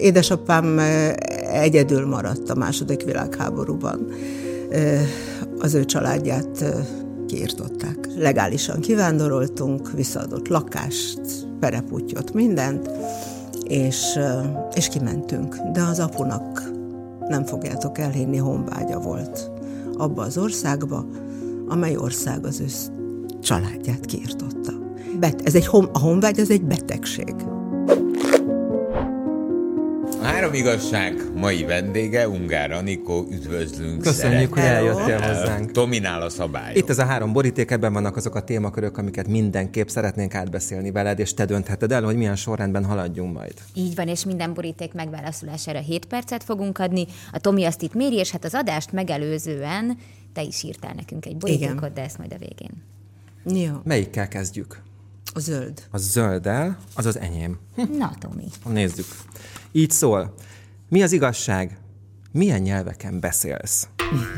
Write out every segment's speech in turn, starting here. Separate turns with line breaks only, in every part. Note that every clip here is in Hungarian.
Édesapám egyedül maradt a második világháborúban. Az ő családját kiirtották. Legálisan kivándoroltunk, visszaadott lakást, pereputyot, mindent, és, és kimentünk. De az apunak nem fogjátok elhinni, honvágya volt abba az országba, amely ország az ő családját kiirtotta. Bet, ez egy, a honvágy az egy betegség.
Három igazság mai vendége, Ungár Anikó, üdvözlünk.
Köszönjük, hogy eljöttél hozzánk.
Dominál a szabály.
Itt ez a három boríték, ebben vannak azok a témakörök, amiket mindenképp szeretnénk átbeszélni veled, és te döntheted el, hogy milyen sorrendben haladjunk majd.
Így van, és minden boríték megválaszolására 7 percet fogunk adni. A Tomi azt itt méri, és hát az adást megelőzően te is írtál nekünk egy borítékot, Igen. de ezt majd a végén.
Jó. Melyikkel kezdjük?
A zöld.
A zölddel, az az enyém.
Na, Tomi.
Nézzük. Így szól. Mi az igazság? Milyen nyelveken beszélsz?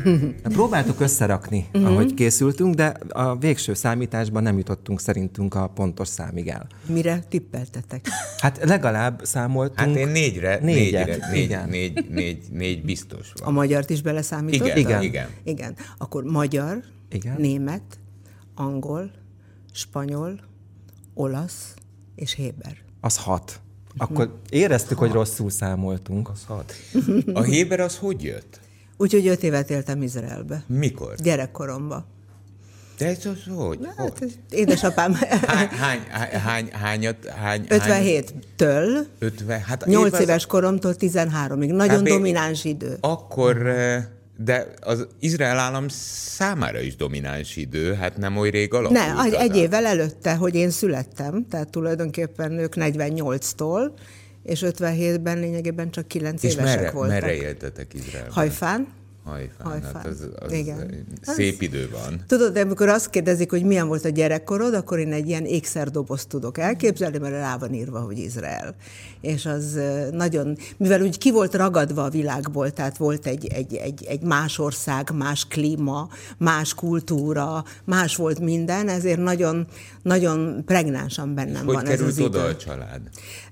Próbáltuk összerakni, uh-huh. ahogy készültünk, de a végső számításban nem jutottunk szerintünk a pontos számig el.
Mire tippeltetek?
Hát legalább számoltunk.
Hát én négyre, négyet, négyre, négy, négy, négy, négy biztos van.
A magyart is beleszámított?
Igen, igen. igen.
igen. Akkor magyar, igen. német, angol, spanyol, olasz és héber.
Az hat. Akkor éreztük, hat. hogy rosszul számoltunk.
Az hat. A héber az hogy jött?
Úgyhogy öt évet éltem Izraelbe.
Mikor?
Gyerekkoromba.
De ez az hogy? Hát, hogy?
Édesapám.
Hány, hány, hány, hányat, hány,
57-től.
50, hát
8 éves az... koromtól 13-ig. Nagyon hát, domináns idő.
Akkor de az Izrael állam számára is domináns idő, hát nem oly rég alakult.
Ne, egy, egy évvel előtte, hogy én születtem, tehát tulajdonképpen ők 48-tól, és 57-ben lényegében csak 9 és évesek
merre,
voltak.
merre éltetek Izraelben?
Hajfán.
Hajfán, Hajfán. Hát az, az Igen. szép idő van.
Tudod, de amikor azt kérdezik, hogy milyen volt a gyerekkorod, akkor én egy ilyen ékszerdobozt tudok elképzelni, mert rá van írva, hogy Izrael. És az nagyon, mivel úgy ki volt ragadva a világból, tehát volt egy, egy, egy, egy más ország, más klíma, más kultúra, más volt minden, ezért nagyon, nagyon pregnánsan bennem
hogy
van
ez
az idő.
oda a család?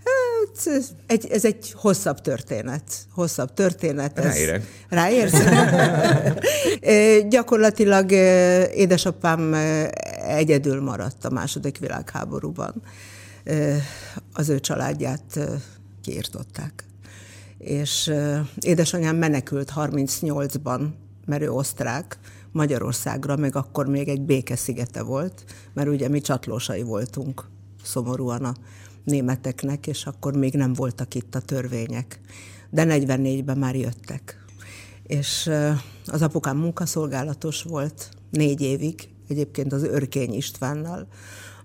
Hát, egy, ez egy hosszabb történet. Hosszabb történet. Ez,
Ráérek.
Ráérsz? Gyakorlatilag édesapám egyedül maradt a második világháborúban. Az ő családját kiirtották. És édesanyám menekült 38-ban, mert ő osztrák, Magyarországra, meg akkor még egy békeszigete volt, mert ugye mi csatlósai voltunk szomorúan a németeknek, és akkor még nem voltak itt a törvények. De 44-ben már jöttek. És az apukám munkaszolgálatos volt négy évig, egyébként az Örkény Istvánnal,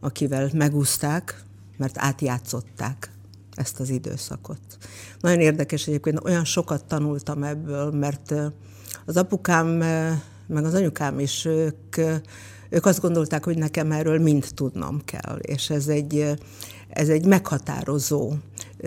akivel megúzták, mert átjátszották ezt az időszakot. Nagyon érdekes egyébként, olyan sokat tanultam ebből, mert az apukám, meg az anyukám is, ők, ők azt gondolták, hogy nekem erről mind tudnom kell, és ez egy, ez egy meghatározó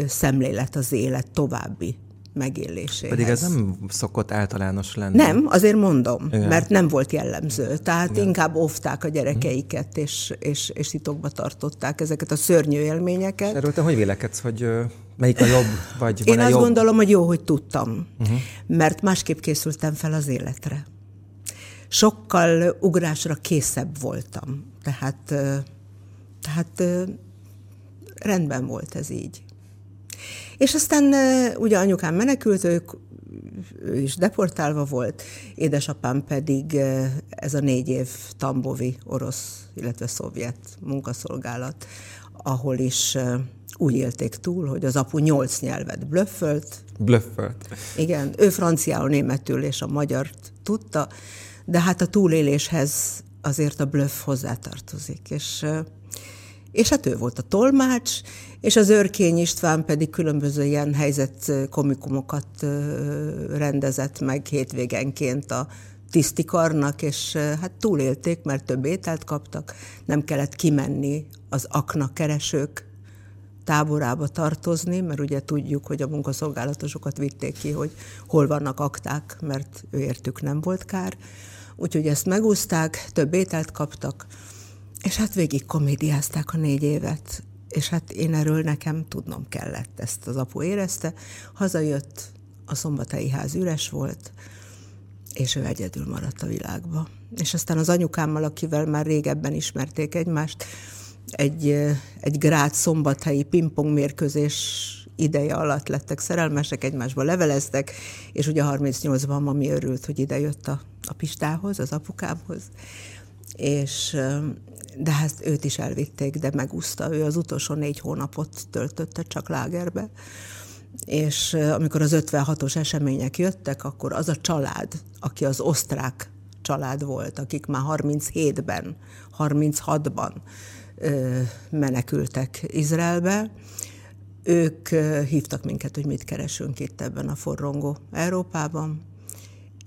szemlélet az élet további megéléséhez.
Pedig ez nem szokott általános lenni.
Nem, azért mondom, Igen. mert nem volt jellemző. Tehát Igen. inkább óvták a gyerekeiket, és, és, és titokba tartották ezeket a szörnyű élményeket. És
erről te hogy vélekedsz, hogy melyik a jobb? Vagy
Én azt
jobb?
gondolom, hogy jó, hogy tudtam, uh-huh. mert másképp készültem fel az életre. Sokkal ugrásra készebb voltam. Tehát, tehát rendben volt ez így. És aztán ugye anyukám menekült, ők, ő is deportálva volt, édesapám pedig ez a négy év tambovi orosz, illetve szovjet munkaszolgálat, ahol is úgy élték túl, hogy az apu nyolc nyelvet blöffölt.
Blöffölt.
Igen, ő franciául, németül és a magyart tudta, de hát a túléléshez azért a blöff hozzátartozik, és és hát ő volt a tolmács, és az Örkény István pedig különböző ilyen helyzet komikumokat rendezett meg hétvégenként a tisztikarnak, és hát túlélték, mert több ételt kaptak, nem kellett kimenni az akna keresők táborába tartozni, mert ugye tudjuk, hogy a munkaszolgálatosokat vitték ki, hogy hol vannak akták, mert ő értük nem volt kár. Úgyhogy ezt megúzták, több ételt kaptak, és hát végig komédiázták a négy évet. és hát én erről nekem tudnom kellett, ezt az apu érezte. Hazajött, a szombathelyi ház üres volt, és ő egyedül maradt a világba. És aztán az anyukámmal, akivel már régebben ismerték egymást, egy, egy grád szombathelyi pingpong mérkőzés ideje alatt lettek szerelmesek, egymásba leveleztek, és ugye 38-ban mami örült, hogy ide jött a, a Pistához, az apukámhoz, és de hát őt is elvitték, de megúszta. Ő az utolsó négy hónapot töltötte csak lágerbe. És amikor az 56-os események jöttek, akkor az a család, aki az osztrák család volt, akik már 37-ben, 36-ban menekültek Izraelbe, ők hívtak minket, hogy mit keresünk itt ebben a forrongó Európában,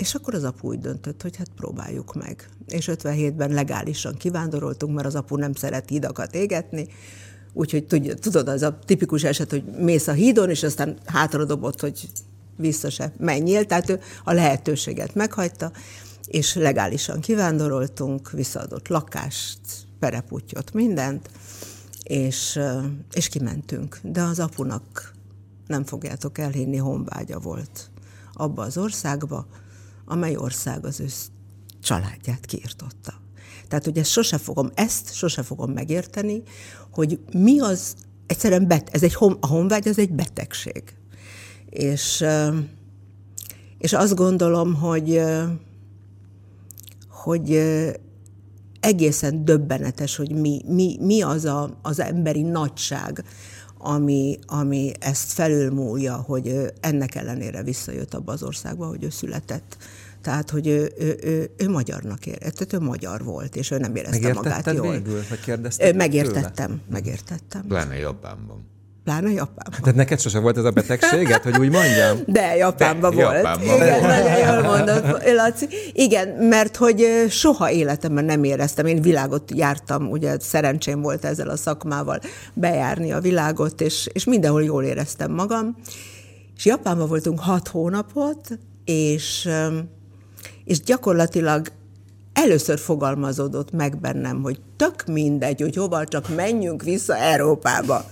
és akkor az apu úgy döntött, hogy hát próbáljuk meg. És 57-ben legálisan kivándoroltunk, mert az apu nem szeret hídakat égetni, úgyhogy tudod, az a tipikus eset, hogy mész a hídon, és aztán hátradobott, hogy vissza se menjél, tehát ő a lehetőséget meghagyta, és legálisan kivándoroltunk, visszaadott lakást, pereputyot, mindent, és, és kimentünk. De az apunak, nem fogjátok elhinni, honvágya volt abba az országba, amely ország az ő családját kiirtotta. Tehát, hogy ezt sose fogom, ezt sose fogom megérteni, hogy mi az, egyszerűen bet, ez egy, a honvágy az egy betegség. És, és azt gondolom, hogy, hogy egészen döbbenetes, hogy mi, mi, mi az a, az emberi nagyság, ami, ami ezt felülmúlja, hogy ennek ellenére visszajött abba az országba, hogy ő született. Tehát, hogy ő, ő, ő, ő magyarnak érett, ő magyar volt, és ő nem érezte magát jól.
végül, hogy
Megértettem, tőle? megértettem.
Pláne Japánban.
Pláne Japánban.
Tehát neked sose volt ez a betegséget, hogy úgy mondjam?
De, Japánban De, volt.
Japánban
Igen, volt. nagyon jól mondod, Laci. Igen, mert hogy soha életemben nem éreztem. Én világot jártam, ugye szerencsém volt ezzel a szakmával bejárni a világot, és, és mindenhol jól éreztem magam. És Japánban voltunk hat hónapot, és, és gyakorlatilag először fogalmazódott meg bennem, hogy tök mindegy, hogy hova csak menjünk vissza Európába.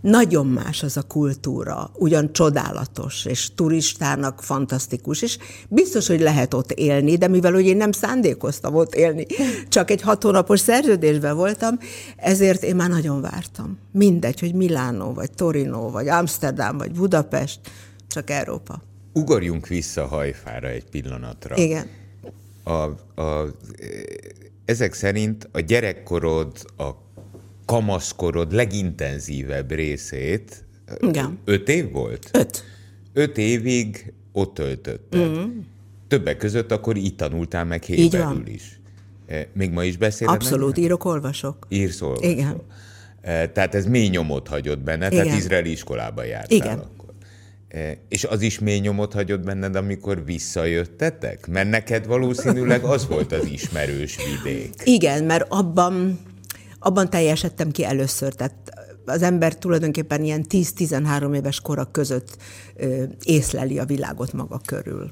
Nagyon más az a kultúra, ugyan csodálatos, és turistának fantasztikus, és biztos, hogy lehet ott élni, de mivel hogy én nem szándékoztam ott élni, csak egy hat hónapos szerződésben voltam, ezért én már nagyon vártam. Mindegy, hogy Milánó, vagy Torino, vagy Amsterdam, vagy Budapest, csak Európa.
Ugorjunk vissza hajfára egy pillanatra.
Igen.
A, a, ezek szerint a gyerekkorod, a kamaszkorod legintenzívebb részét
Igen.
öt év volt?
Öt.
Öt évig ott töltötted. Mm. Többek között akkor itt tanultál meg Héberül is. E, még ma is beszéled?
Abszolút, meg? írok, olvasok.
Írsz, olvasok.
Igen.
E, tehát ez mély nyomot hagyott benne, Igen. tehát izraeli iskolába jártál
Igen.
akkor. E, és az is mély nyomot hagyott benned, amikor visszajöttetek? Mert neked valószínűleg az volt az ismerős vidék.
Igen, mert abban abban teljesedtem ki először. Tehát az ember tulajdonképpen ilyen 10-13 éves kora között észleli a világot maga körül.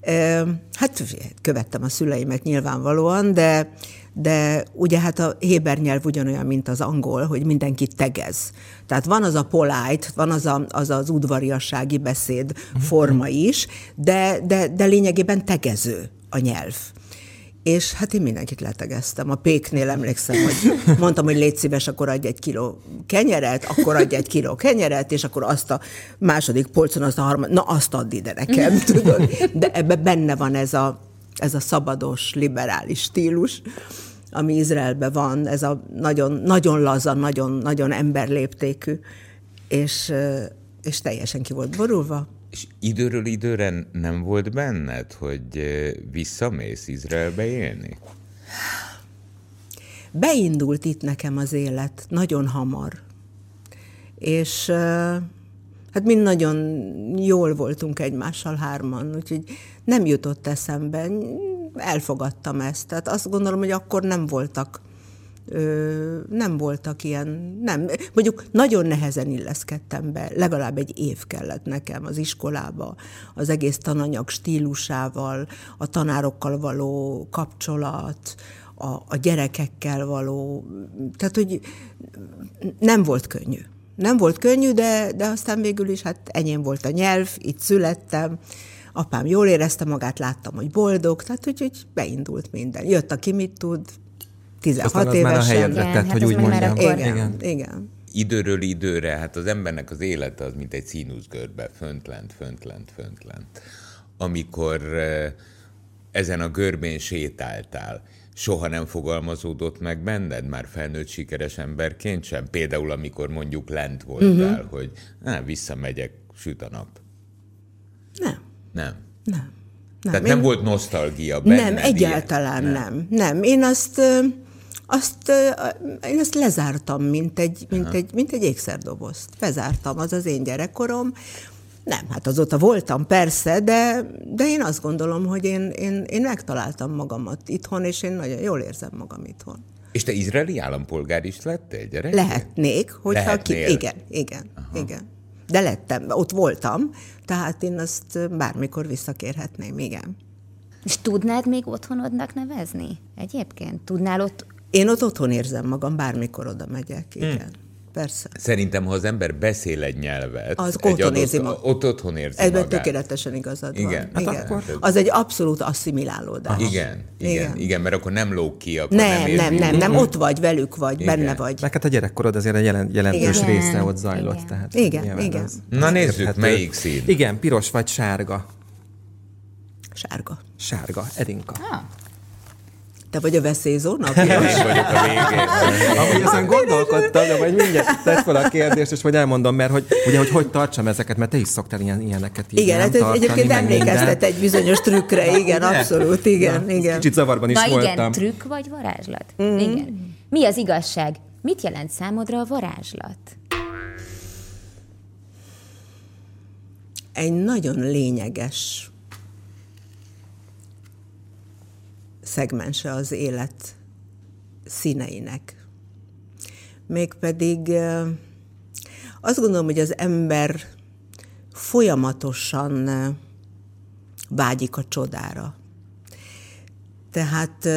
Ö, hát követtem a szüleimet nyilvánvalóan, de de ugye hát a héber nyelv ugyanolyan, mint az angol, hogy mindenki tegez. Tehát van az a polite, van az a, az, az udvariassági beszéd forma is, de, de, de lényegében tegező a nyelv. És hát én mindenkit letegeztem. A péknél emlékszem, hogy mondtam, hogy légy szíves, akkor adj egy kiló kenyeret, akkor adj egy kiló kenyeret, és akkor azt a második polcon, azt a harmadik, na azt add ide nekem, tudod. De ebbe benne van ez a, ez a szabados, liberális stílus, ami Izraelben van, ez a nagyon, nagyon laza, nagyon, nagyon emberléptékű, és, és teljesen ki volt borulva.
És időről időre nem volt benned, hogy visszamész Izraelbe élni?
Beindult itt nekem az élet nagyon hamar. És hát mind nagyon jól voltunk egymással hárman, úgyhogy nem jutott eszembe. Elfogadtam ezt. Tehát azt gondolom, hogy akkor nem voltak ö, nem voltak ilyen, nem, mondjuk nagyon nehezen illeszkedtem be, legalább egy év kellett nekem az iskolába, az egész tananyag stílusával, a tanárokkal való kapcsolat, a, a gyerekekkel való, tehát hogy nem volt könnyű. Nem volt könnyű, de, de aztán végül is hát enyém volt a nyelv, itt születtem, apám jól érezte magát, láttam, hogy boldog, tehát hogy, hogy beindult minden. Jött, aki mit tud, 16
Aztán az
évesen.
már a helyedre tett,
hát
hogy úgy mondjam.
akkor-
Igen,
Igen.
igen.
időről időre, hát az embernek az élete az mint egy színuszgörbe, föntlent, föntlent, föntlent. Amikor ezen a görbén sétáltál, soha nem fogalmazódott meg benned, már felnőtt sikeres emberként sem? Például, amikor mondjuk lent voltál, uh-huh. hogy á, visszamegyek, süt a nap.
Nem.
Nem.
Nem.
Tehát
én-
nem volt nosztalgia benned
Nem,
ilyen?
egyáltalán nem. nem. Nem, én azt, ö, azt, én azt lezártam, mint egy, mint, egy, mint egy ékszerdobozt. Bezártam, az az én gyerekkorom. Nem, hát azóta voltam persze, de, de én azt gondolom, hogy én, én, én megtaláltam magamat itthon, és én nagyon jól érzem magam itthon.
És te izraeli állampolgár is lettél, gyerek?
Lehetnék, hogyha
Lehetnél.
ki... Igen, igen, Aha. igen. De lettem, ott voltam, tehát én azt bármikor visszakérhetném, igen.
És tudnád még otthonodnak nevezni? Egyébként? Tudnál ott
Én ott otthon érzem magam, bármikor oda megyek, igen. Hmm. Persze.
Szerintem, ha az ember beszél egy nyelvet,
Az
egy
otthon érzi magát.
ott otthon érzi
Ebben
magát.
tökéletesen igazad van.
Igen. Hát
igen.
akkor-
Az egy abszolút asszimilálódás.
Igen, igen, igen,
Igen.
mert akkor nem lóg ki, akkor
Nem,
nem,
nem, nem, nem, ott vagy, velük vagy,
Igen.
benne vagy.
Meg hát a gyerekkorod azért egy jelen, jelentős
Igen.
része ott zajlott.
Igen.
Tehát
Igen, igen.
az-
Na
az
nézzük,
érthető.
melyik szín?
Igen, piros vagy sárga.
Sárga.
Sárga, Edinka.
Ah,
Te vagy a veszélyzóna?
Én vagyok a végén.
Ahogy ezen gondolkodtam, de majd mindjárt tett fel a kérdést, és majd elmondom, mert hogy, ugye, hogy hogy tartsam ezeket, mert te is szoktál ilyen, ilyeneket így
Igen, hát egyébként emlékeztet egy bizonyos trükkre, igen, abszolút, igen,
Na,
igen.
Kicsit zavarban is
Na
voltam.
igen, trükk vagy varázslat? Mm. Igen. Mi az igazság? Mit jelent számodra a varázslat?
egy nagyon lényeges szegmense az élet színeinek. Mégpedig azt gondolom, hogy az ember folyamatosan vágyik a csodára. Tehát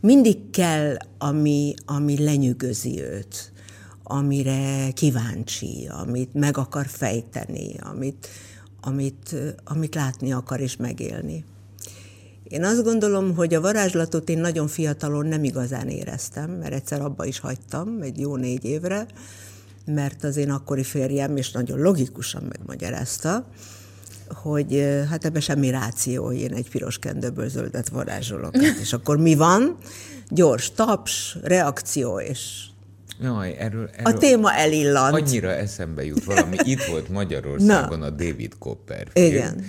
mindig kell, ami, ami lenyűgözi őt, amire kíváncsi, amit meg akar fejteni, amit, amit, amit látni akar és megélni. Én azt gondolom, hogy a varázslatot én nagyon fiatalon nem igazán éreztem, mert egyszer abba is hagytam, egy jó négy évre, mert az én akkori férjem, és nagyon logikusan megmagyarázta, hogy hát ebben semmi ráció, én egy piros kendőből zöldet varázsolok. És akkor mi van? Gyors taps, reakció, és
Jaj, erről, erről
a téma elillant.
annyira eszembe jut valami. Itt volt Magyarországon a David Copperfield.
Igen.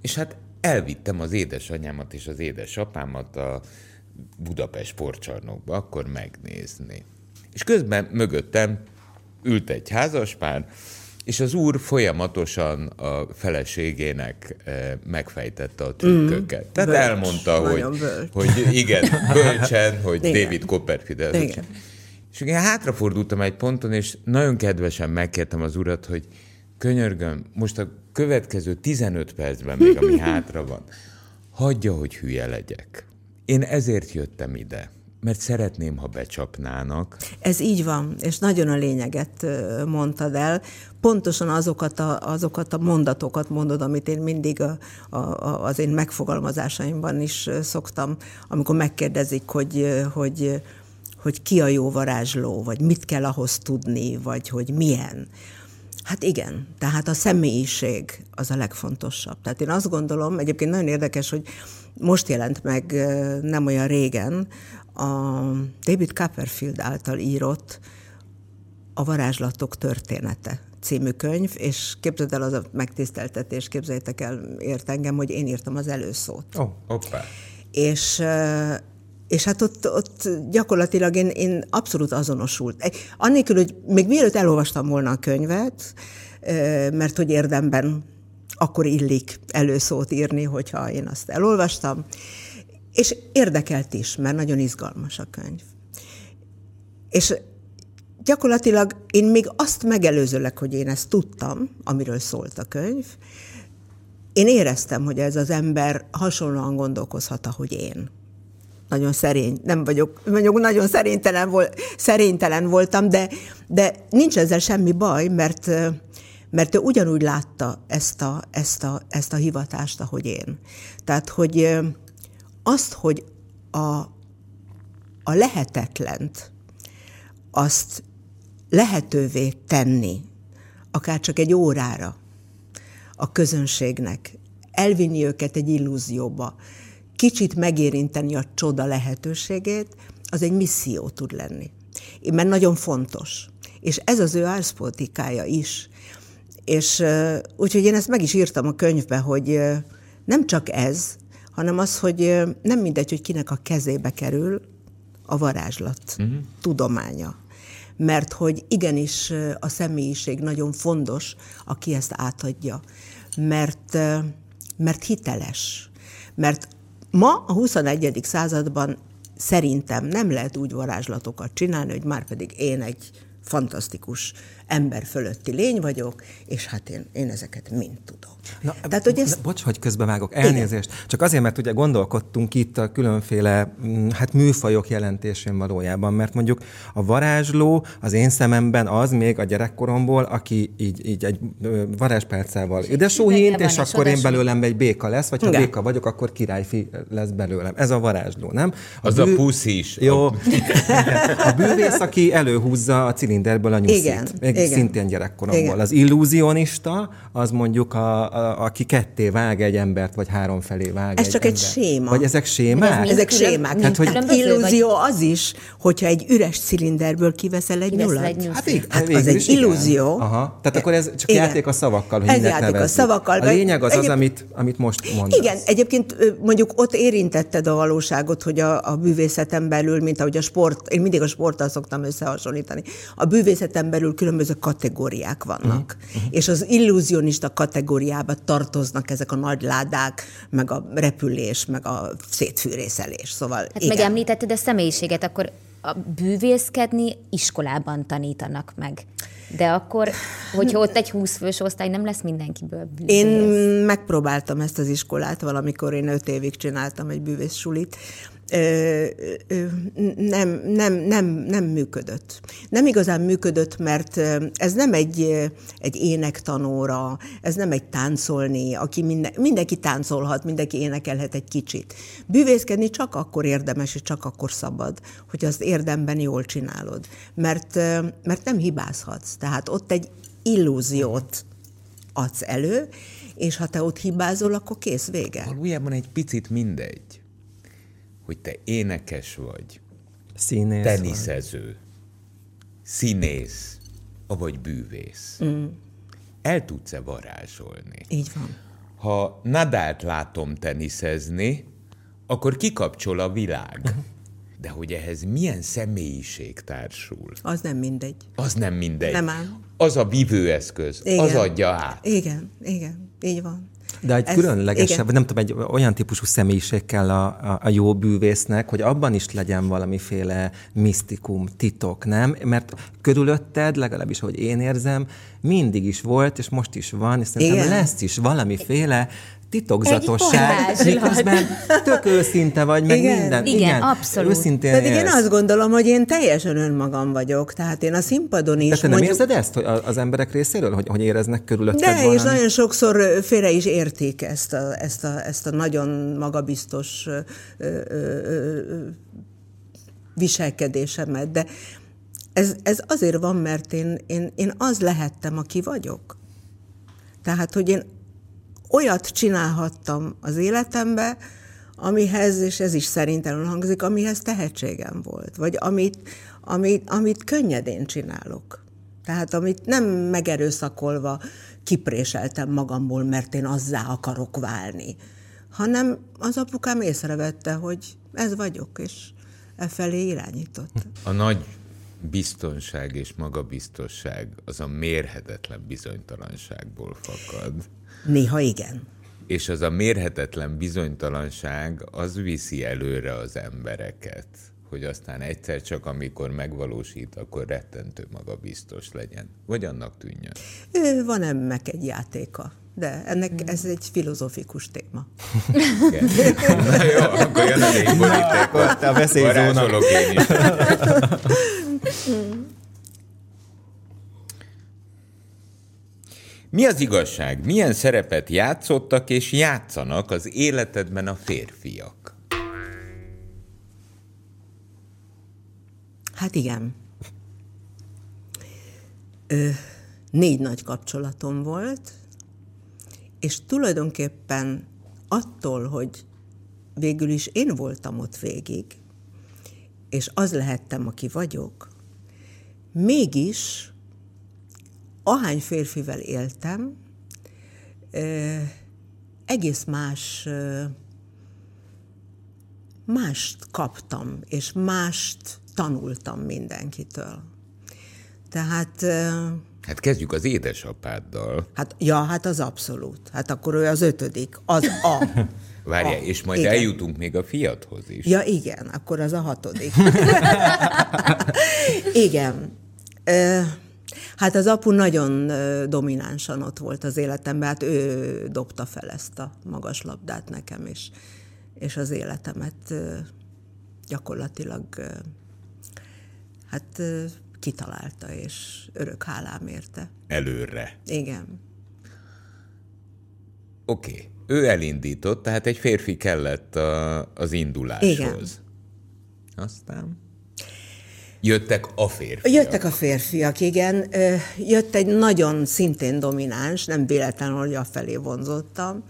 És hát elvittem az édesanyámat és az édesapámat a Budapest sportcsarnokba, akkor megnézni. És közben mögöttem ült egy házaspár, és az úr folyamatosan a feleségének eh, megfejtette a trükköket. Tehát
Bölcs,
elmondta, hogy,
bölcs.
hogy igen, bölcsen, hogy
Igen.
David Copperfield.
Igen.
És én hátrafordultam egy ponton, és nagyon kedvesen megkértem az urat, hogy könyörgöm, most a következő 15 percben még, ami hátra van, hagyja, hogy hülye legyek. Én ezért jöttem ide, mert szeretném, ha becsapnának.
Ez így van, és nagyon a lényeget mondtad el. Pontosan azokat a, azokat a mondatokat mondod, amit én mindig a, a, az én megfogalmazásaimban is szoktam, amikor megkérdezik, hogy, hogy, hogy ki a jó varázsló, vagy mit kell ahhoz tudni, vagy hogy milyen. Hát igen, tehát a személyiség az a legfontosabb. Tehát én azt gondolom, egyébként nagyon érdekes, hogy most jelent meg nem olyan régen a David Copperfield által írott A varázslatok története című könyv, és képzeld el az a megtiszteltetés, képzeljétek el, ért engem, hogy én írtam az előszót.
Ó,
Hoppá.
És, és hát ott, ott gyakorlatilag én, én abszolút azonosult. Annélkül, hogy még mielőtt elolvastam volna a könyvet, mert hogy érdemben akkor illik előszót írni, hogyha én azt elolvastam, és érdekelt is, mert nagyon izgalmas a könyv. És gyakorlatilag én még azt megelőzőleg, hogy én ezt tudtam, amiről szólt a könyv, én éreztem, hogy ez az ember hasonlóan gondolkozhat, ahogy én. Nagyon szerény, nem vagyok, mondjuk nagyon szerénytelen, volt, szerénytelen voltam, de, de nincs ezzel semmi baj, mert, mert ő ugyanúgy látta ezt a, ezt, a, ezt a hivatást, ahogy én. Tehát, hogy azt, hogy a, a lehetetlent, azt lehetővé tenni, akár csak egy órára a közönségnek, elvinni őket egy illúzióba, kicsit megérinteni a csoda lehetőségét, az egy misszió tud lenni. Mert nagyon fontos. És ez az ő árszpolitikája is. És úgyhogy én ezt meg is írtam a könyvbe, hogy nem csak ez, hanem az, hogy nem mindegy, hogy kinek a kezébe kerül a varázslat uh-huh. tudománya. Mert hogy igenis a személyiség nagyon fontos, aki ezt átadja. Mert, mert hiteles. Mert Ma a 21. században szerintem nem lehet úgy varázslatokat csinálni, hogy már pedig én egy fantasztikus ember fölötti lény vagyok, és hát én, én ezeket mind tudom.
Na, Tehát, hogy ezt... Bocs, hogy közbevágok, elnézést. Igen. Csak azért, mert ugye gondolkodtunk itt a különféle mm, hát műfajok jelentésén valójában, mert mondjuk a varázsló az én szememben az még a gyerekkoromból, aki így, így egy varázspálcával ide súhint, és akkor én belőlem egy béka lesz, vagy ha Igen. béka vagyok, akkor királyfi lesz belőlem. Ez a varázsló, nem?
A az bű... a pusz is.
Jó. a bűvész, aki előhúzza a cilinderből a nyuszit. Igen. Még Igen. szintén gyerekkoromból. Igen. Az illúzionista, az mondjuk a, a, aki ketté vág egy embert, vagy három felé vág
Ez
egy
csak
ember.
egy séma.
Vagy ezek sémák?
Ez ezek külön, sémák. Hát, hogy illúzió vagy... az is, hogyha egy üres cilinderből kiveszel egy nyulat. Egy
hát, így, hát az egy illúzió. Aha. Tehát akkor ez csak igen. játék a szavakkal, hogy Ez játék nevezzük. a szavakkal. A lényeg az az, amit, amit most mondasz.
Igen, egyébként mondjuk ott érintetted a valóságot, hogy a, a bűvészeten belül, mint ahogy a sport, én mindig a sporttal szoktam összehasonlítani, a bűvészeten belül különböző kategóriák vannak. Uh-huh. És az illúzionista kategóriába tartoznak ezek a nagy ládák, meg a repülés, meg a szétfűrészelés. Szóval
hát igen. megemlítetted a személyiséget, akkor a bűvészkedni iskolában tanítanak meg. De akkor, hogyha ott egy 20 fős osztály, nem lesz mindenkiből bűvész.
Én megpróbáltam ezt az iskolát, valamikor én öt évig csináltam egy bűvész nem, nem, nem, nem működött. Nem igazán működött, mert ez nem egy, egy énektanóra, ez nem egy táncolni, aki minden, mindenki táncolhat, mindenki énekelhet egy kicsit. Bűvészkedni csak akkor érdemes, és csak akkor szabad, hogy azt érdemben jól csinálod. Mert, mert nem hibázhatsz. Tehát ott egy illúziót adsz elő, és ha te ott hibázol, akkor kész, vége.
Valójában egy picit mindegy hogy te énekes vagy,
színész
teniszező, vagy. színész, vagy bűvész. Mm. El tudsz-e varázsolni?
Így van.
Ha Nadált látom teniszezni, akkor kikapcsol a világ. De hogy ehhez milyen személyiség társul?
Az nem mindegy.
Az nem mindegy.
Nem áll.
Az a vívőeszköz, igen. az adja át.
Igen, igen, így van.
De egy Ez, különlegesebb, igen. nem tudom, egy olyan típusú személyiség kell a, a, a jó bűvésznek, hogy abban is legyen valamiféle misztikum, titok, nem? Mert körülötted, legalábbis, hogy én érzem, mindig is volt, és most is van, és szerintem lesz is valamiféle titokzatosság, miközben tök őszinte vagy, meg igen. minden.
Igen, igen, abszolút.
Őszintén
Pedig én azt gondolom, hogy én teljesen önmagam vagyok, tehát én a színpadon is... De
te nem mondjuk... érzed ezt hogy az emberek részéről, hogy, hogy éreznek körülötted
De, valami? és nagyon sokszor félre is érték ezt a, ezt a, ezt a nagyon magabiztos ö, ö, ö, viselkedésemet, de ez, ez azért van, mert én, én, én az lehettem, aki vagyok. Tehát, hogy én olyat csinálhattam az életembe, amihez, és ez is szerintem hangzik, amihez tehetségem volt, vagy amit, amit, amit könnyedén csinálok. Tehát amit nem megerőszakolva kipréseltem magamból, mert én azzá akarok válni, hanem az apukám észrevette, hogy ez vagyok, és e felé irányított.
A nagy biztonság és magabiztosság az a mérhetetlen bizonytalanságból fakad.
Néha igen.
És az a mérhetetlen bizonytalanság, az viszi előre az embereket, hogy aztán egyszer csak, amikor megvalósít, akkor rettentő magabiztos legyen. Vagy annak tűnjön.
Van ennek egy játéka. de ennek mm. ez egy filozofikus téma.
Na jó, akkor jön borítékot.
Te a veszélyzóna.
én is. Mi az igazság? Milyen szerepet játszottak és játszanak az életedben a férfiak?
Hát igen. Ö, négy nagy kapcsolatom volt, és tulajdonképpen attól, hogy végül is én voltam ott végig, és az lehettem, aki vagyok, mégis ahány férfivel éltem, egész más mást kaptam, és mást tanultam mindenkitől. Tehát...
Hát kezdjük az édesapáddal.
Hát, ja, hát az abszolút. Hát akkor ő az ötödik, az a.
Várjál,
a.
és majd
igen.
eljutunk még a fiathoz is.
Ja, igen, akkor az a hatodik. igen. Hát az apu nagyon dominánsan ott volt az életemben, hát ő dobta fel ezt a magas labdát nekem, és, és az életemet gyakorlatilag hát kitalálta, és örök hálám érte.
Előre.
Igen.
Oké. Okay. Ő elindított, tehát egy férfi kellett a, az induláshoz.
Igen.
Aztán? Jöttek a férfiak.
Jöttek a férfiak, igen. Jött egy nagyon szintén domináns, nem véletlenül, hogy felé vonzottam.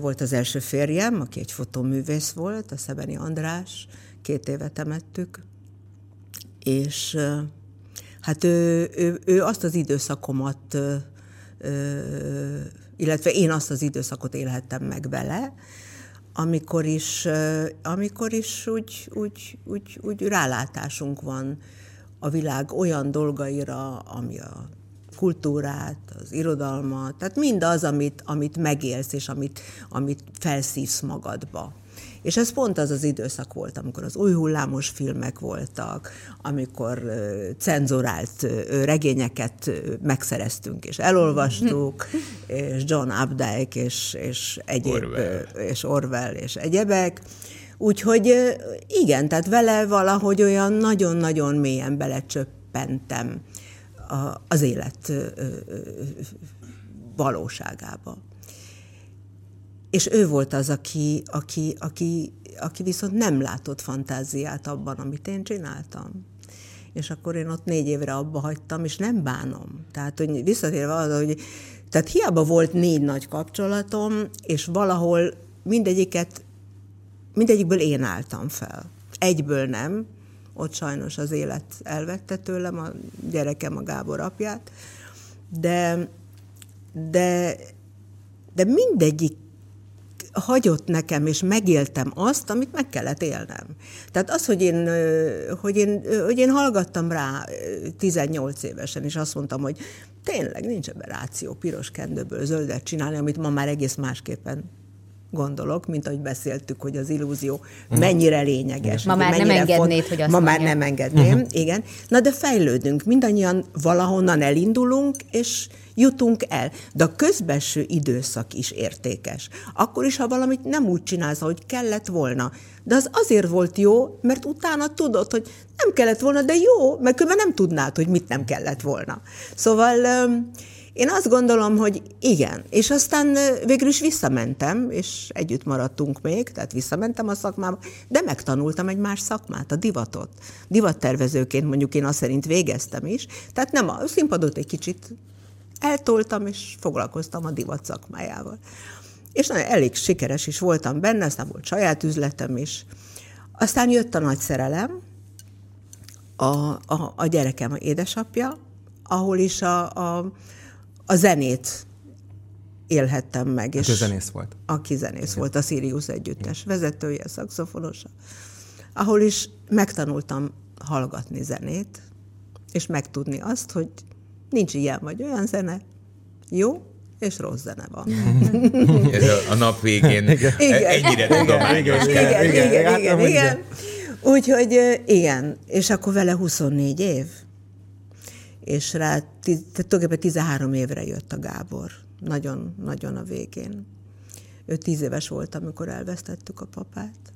Volt az első férjem, aki egy fotóművész volt, a Szebeni András. Két éve temettük. És hát ő, ő, ő azt az időszakomat, illetve én azt az időszakot élhettem meg vele, amikor is, amikor is úgy, úgy, úgy, úgy rálátásunk van a világ olyan dolgaira, ami a kultúrát, az irodalmat, tehát mindaz, amit, amit megélsz, és amit, amit felszívsz magadba. És ez pont az az időszak volt, amikor az új hullámos filmek voltak, amikor cenzurált regényeket megszereztünk és elolvastuk, és John Updike és, és egyéb, Orwell. és Orwell és egyebek. Úgyhogy igen, tehát vele valahogy olyan nagyon-nagyon mélyen belecsöppentem az élet valóságába. És ő volt az, aki, aki, aki, aki viszont nem látott fantáziát abban, amit én csináltam. És akkor én ott négy évre abba hagytam, és nem bánom. Tehát, hogy visszatérve arra, hogy tehát hiába volt négy nagy kapcsolatom, és valahol mindegyiket, mindegyikből én álltam fel. Egyből nem, ott sajnos az élet elvette tőlem a gyerekem, a Gábor apját, de, de, de mindegyik hagyott nekem, és megéltem azt, amit meg kellett élnem. Tehát az, hogy én, hogy én, hogy én hallgattam rá 18 évesen, és azt mondtam, hogy tényleg nincs ebben ráció piros kendőből zöldet csinálni, amit ma már egész másképpen gondolok, mint ahogy beszéltük, hogy az illúzió mennyire lényeges.
Ma már nem engednéd, font... hogy azt
Ma
mondja.
már nem engedném, uh-huh. igen. Na de fejlődünk, mindannyian valahonnan elindulunk, és jutunk el. De a közbenső időszak is értékes. Akkor is, ha valamit nem úgy csinálsz, ahogy kellett volna. De az azért volt jó, mert utána tudod, hogy nem kellett volna, de jó, mert különben nem tudnád, hogy mit nem kellett volna. Szóval én azt gondolom, hogy igen. És aztán végül is visszamentem, és együtt maradtunk még, tehát visszamentem a szakmába, de megtanultam egy más szakmát, a divatot. Divattervezőként mondjuk én azt szerint végeztem is, tehát nem a színpadot egy kicsit eltoltam, és foglalkoztam a divat szakmájával. És nagyon elég sikeres is voltam benne, aztán volt saját üzletem is. Aztán jött a nagy szerelem, a, a, a gyerekem a édesapja, ahol is a, a, a zenét élhettem meg.
És zenész volt.
Aki zenész Igen. volt, a Sirius együttes Igen. vezetője, szakszofonosa. Ahol is megtanultam hallgatni zenét, és megtudni azt, hogy Nincs ilyen vagy olyan zene. Jó, és rossz zene van.
Ez a, a nap végén igen. ennyire tudományos
igen, kell. Igen, igen, igen, igen, igen. Úgyhogy igen, és akkor vele 24 év, és rá tulajdonképpen 13 évre jött a Gábor. nagyon-nagyon a végén. Ő tíz éves volt, amikor elvesztettük a papát.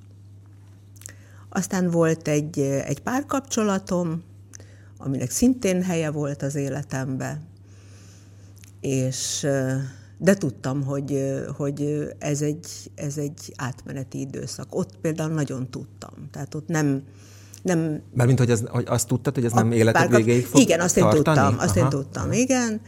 Aztán volt egy, egy párkapcsolatom, aminek szintén helye volt az életemben, és de tudtam, hogy, hogy ez, egy, ez egy átmeneti időszak. Ott például nagyon tudtam. Tehát ott nem, nem...
Mármint, hogy, az, hogy azt tudtad, hogy ez nem életed végéig fog
Igen, azt én
tartani?
tudtam, azt Aha. én tudtam, igen.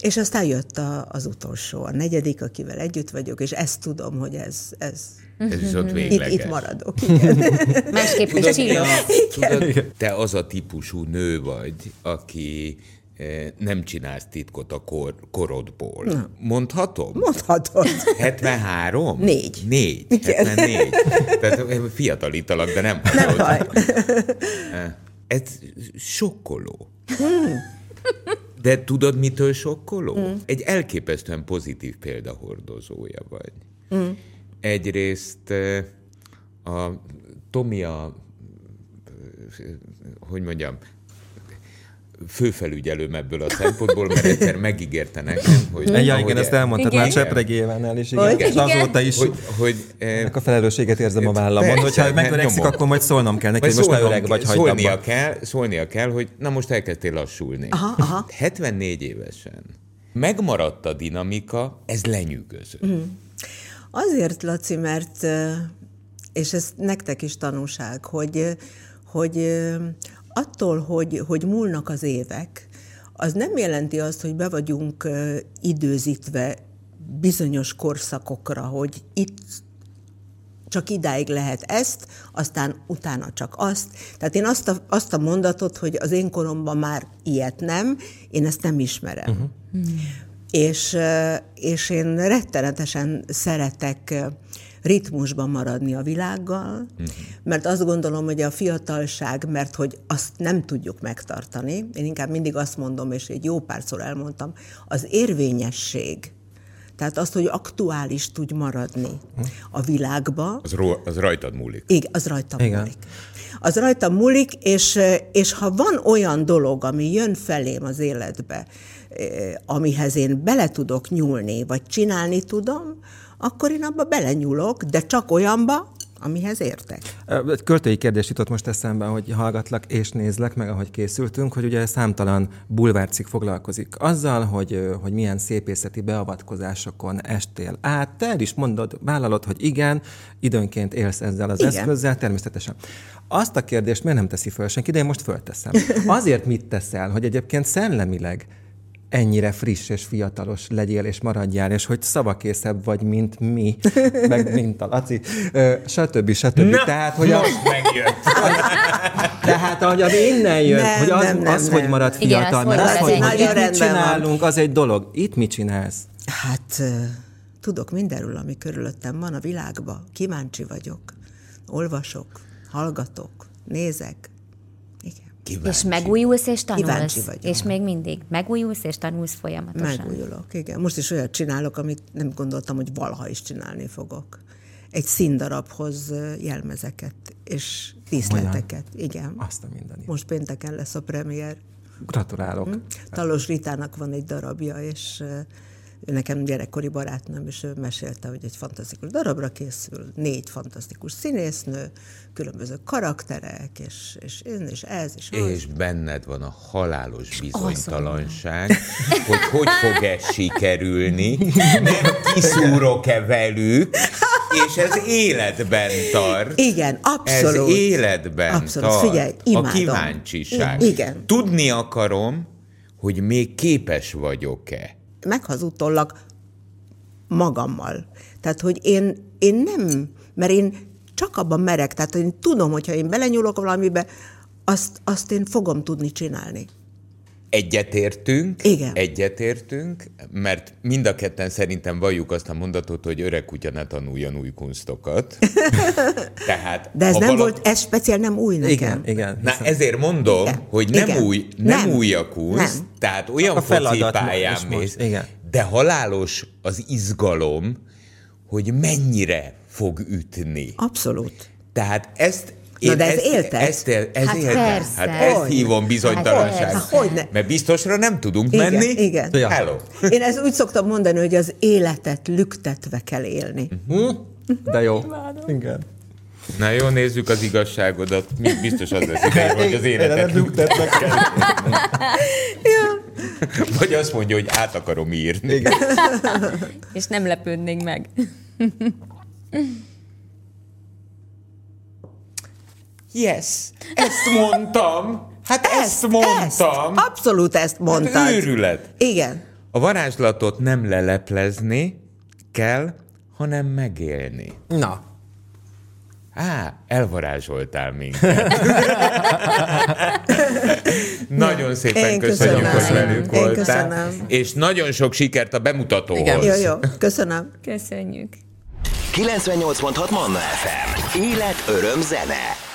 És aztán jött a, az utolsó, a negyedik, akivel együtt vagyok, és ezt tudom, hogy ez, ez,
ez is ott
végleges. Itt, itt maradok, igen.
Másképp is
tudod, tudod, te az a típusú nő vagy, aki nem csinálsz titkot a kor, korodból. Na. Mondhatom?
Mondhatod.
73?
Négy.
Négy. Igen. 74. Tehát eh, fiatalítalak, de nem
Nem baj.
Eh, ez sokkoló. Hmm. De tudod, mitől sokkoló? Hmm. Egy elképesztően pozitív példahordozója vagy. Hmm. Egyrészt a Tomia, hogy mondjam, főfelügyelőm ebből a szempontból, mert egyszer megígérte nekem, hogy...
Ja, igen, ezt elmondtad igen. már Csepregével is, igen. igen. És azóta is hogy, hogy, eh, a felelősséget érzem a vállamon, persze, hogyha megöregszik, akkor majd szólnom kell neki, hogy most már öreg vagy, hagyd
szólnia abba. kell, szólnia kell, hogy na most elkezdtél lassulni. Aha, aha. 74 évesen. Megmaradt a dinamika, ez lenyűgöző. Mm.
Azért, Laci, mert, és ez nektek is tanúság, hogy, hogy attól, hogy, hogy múlnak az évek, az nem jelenti azt, hogy be vagyunk időzítve bizonyos korszakokra, hogy itt csak idáig lehet ezt, aztán utána csak azt. Tehát én azt a, azt a mondatot, hogy az én koromban már ilyet nem, én ezt nem ismerem. Uh-huh. És, és én rettenetesen szeretek ritmusban maradni a világgal, uh-huh. mert azt gondolom, hogy a fiatalság, mert hogy azt nem tudjuk megtartani, én inkább mindig azt mondom, és egy jó párszor elmondtam, az érvényesség, tehát azt, hogy aktuális tudj maradni a világba.
Az, ro- az rajtad múlik.
Igen, az rajtam Igen. múlik. Az rajtam múlik, és, és ha van olyan dolog, ami jön felém az életbe, eh, amihez én bele tudok nyúlni, vagy csinálni tudom, akkor én abba belenyúlok, de csak olyanba, amihez értek.
Egy költői kérdés jutott most eszembe, hogy hallgatlak és nézlek meg, ahogy készültünk, hogy ugye számtalan bulvárcik foglalkozik azzal, hogy, hogy milyen szépészeti beavatkozásokon estél át. Te el is mondod, vállalod, hogy igen, időnként élsz ezzel az igen. eszközzel, természetesen. Azt a kérdést miért nem teszi föl senki, de én most fölteszem. Azért mit teszel, hogy egyébként szellemileg ennyire friss és fiatalos legyél és maradjál, és hogy szavakészebb vagy, mint mi, meg mint a Laci, stb. stb.
Na, tehát, hogy most a, megjött.
tehát, ahogy ami innen jön, nem, hogy az, nem, nem, az nem. hogy marad fiatal, Igen, mert az, hogy, hogy itt mit csinálunk, van. az egy dolog. Itt mit csinálsz?
Hát tudok mindenről, ami körülöttem van a világban. Kíváncsi vagyok. Olvasok, hallgatok, nézek,
Kíváncsi. És megújulsz és tanulsz. Kíváncsi vagyok. És még mindig megújulsz és tanulsz folyamatosan.
Megújulok, igen. Most is olyat csinálok, amit nem gondoltam, hogy valaha is csinálni fogok. Egy színdarabhoz jelmezeket és díszleteket. Olyan. Igen.
Azt a mindeni.
Most pénteken lesz a premier.
Gratulálok. Hm?
Talos Ritának van egy darabja, és nekem gyerekkori barátnőm, és ő mesélte, hogy egy fantasztikus darabra készül, négy fantasztikus színésznő, különböző karakterek, és, és én, és ez, és
az. És benned van a halálos bizonytalanság, hogy hogy fog-e sikerülni, nem kiszúrok-e velük, és ez életben tart.
Igen, abszolút.
Ez életben abszolút. tart. Figyelj, imádom. A kíváncsiság. Igen. Tudni akarom, hogy még képes vagyok-e
meghazudtollak magammal. Tehát, hogy én, én nem, mert én csak abban merek, tehát én tudom, hogyha én belenyúlok valamibe, azt, azt én fogom tudni csinálni.
Egyetértünk,
Igen.
egyetértünk, mert mind a ketten szerintem valljuk azt a mondatot, hogy öreg kutya ne tanuljon új kunstokat.
Tehát, De ez nem valaki... volt, ez speciál nem új nekem.
Igen, igen.
Na ezért mondom, igen. hogy nem igen. új, nem, nem új a kunst, nem. tehát olyan focipályán mész, de halálos az izgalom, hogy mennyire fog ütni.
Abszolút.
Tehát ezt
Na de ez éltet?
Ezt, ezt, ez
Hát
éltet.
persze.
Hát ezt
Hogy?
hívom bizonytalanság.
Hát
hogy ne?
Mert biztosra nem tudunk
Igen,
menni.
igen.
Ja.
Hello.
Én ezt úgy szoktam mondani, hogy az életet lüktetve kell élni.
Hm? De jó. Igen.
Na jó, nézzük az igazságodat. Mi biztos az lesz ideje, hogy az életet
lüktetnek kell.
Vagy azt mondja, hogy át akarom írni.
Igen.
És nem lepődnénk meg.
Yes, ezt mondtam. Hát ezt, mondtam.
Ezt, abszolút ezt mondtad.
Hát őrület.
Igen.
A varázslatot nem leleplezni kell, hanem megélni.
Na,
Á, elvarázsoltál minket. nagyon szépen
Én
köszönjük,
köszönöm.
hogy velünk
Én
voltál.
köszönöm.
És nagyon sok sikert a bemutatóhoz.
Igen.
Jó, jó. Köszönöm.
Köszönjük.
98.6 Manna FM. Élet, öröm, zene.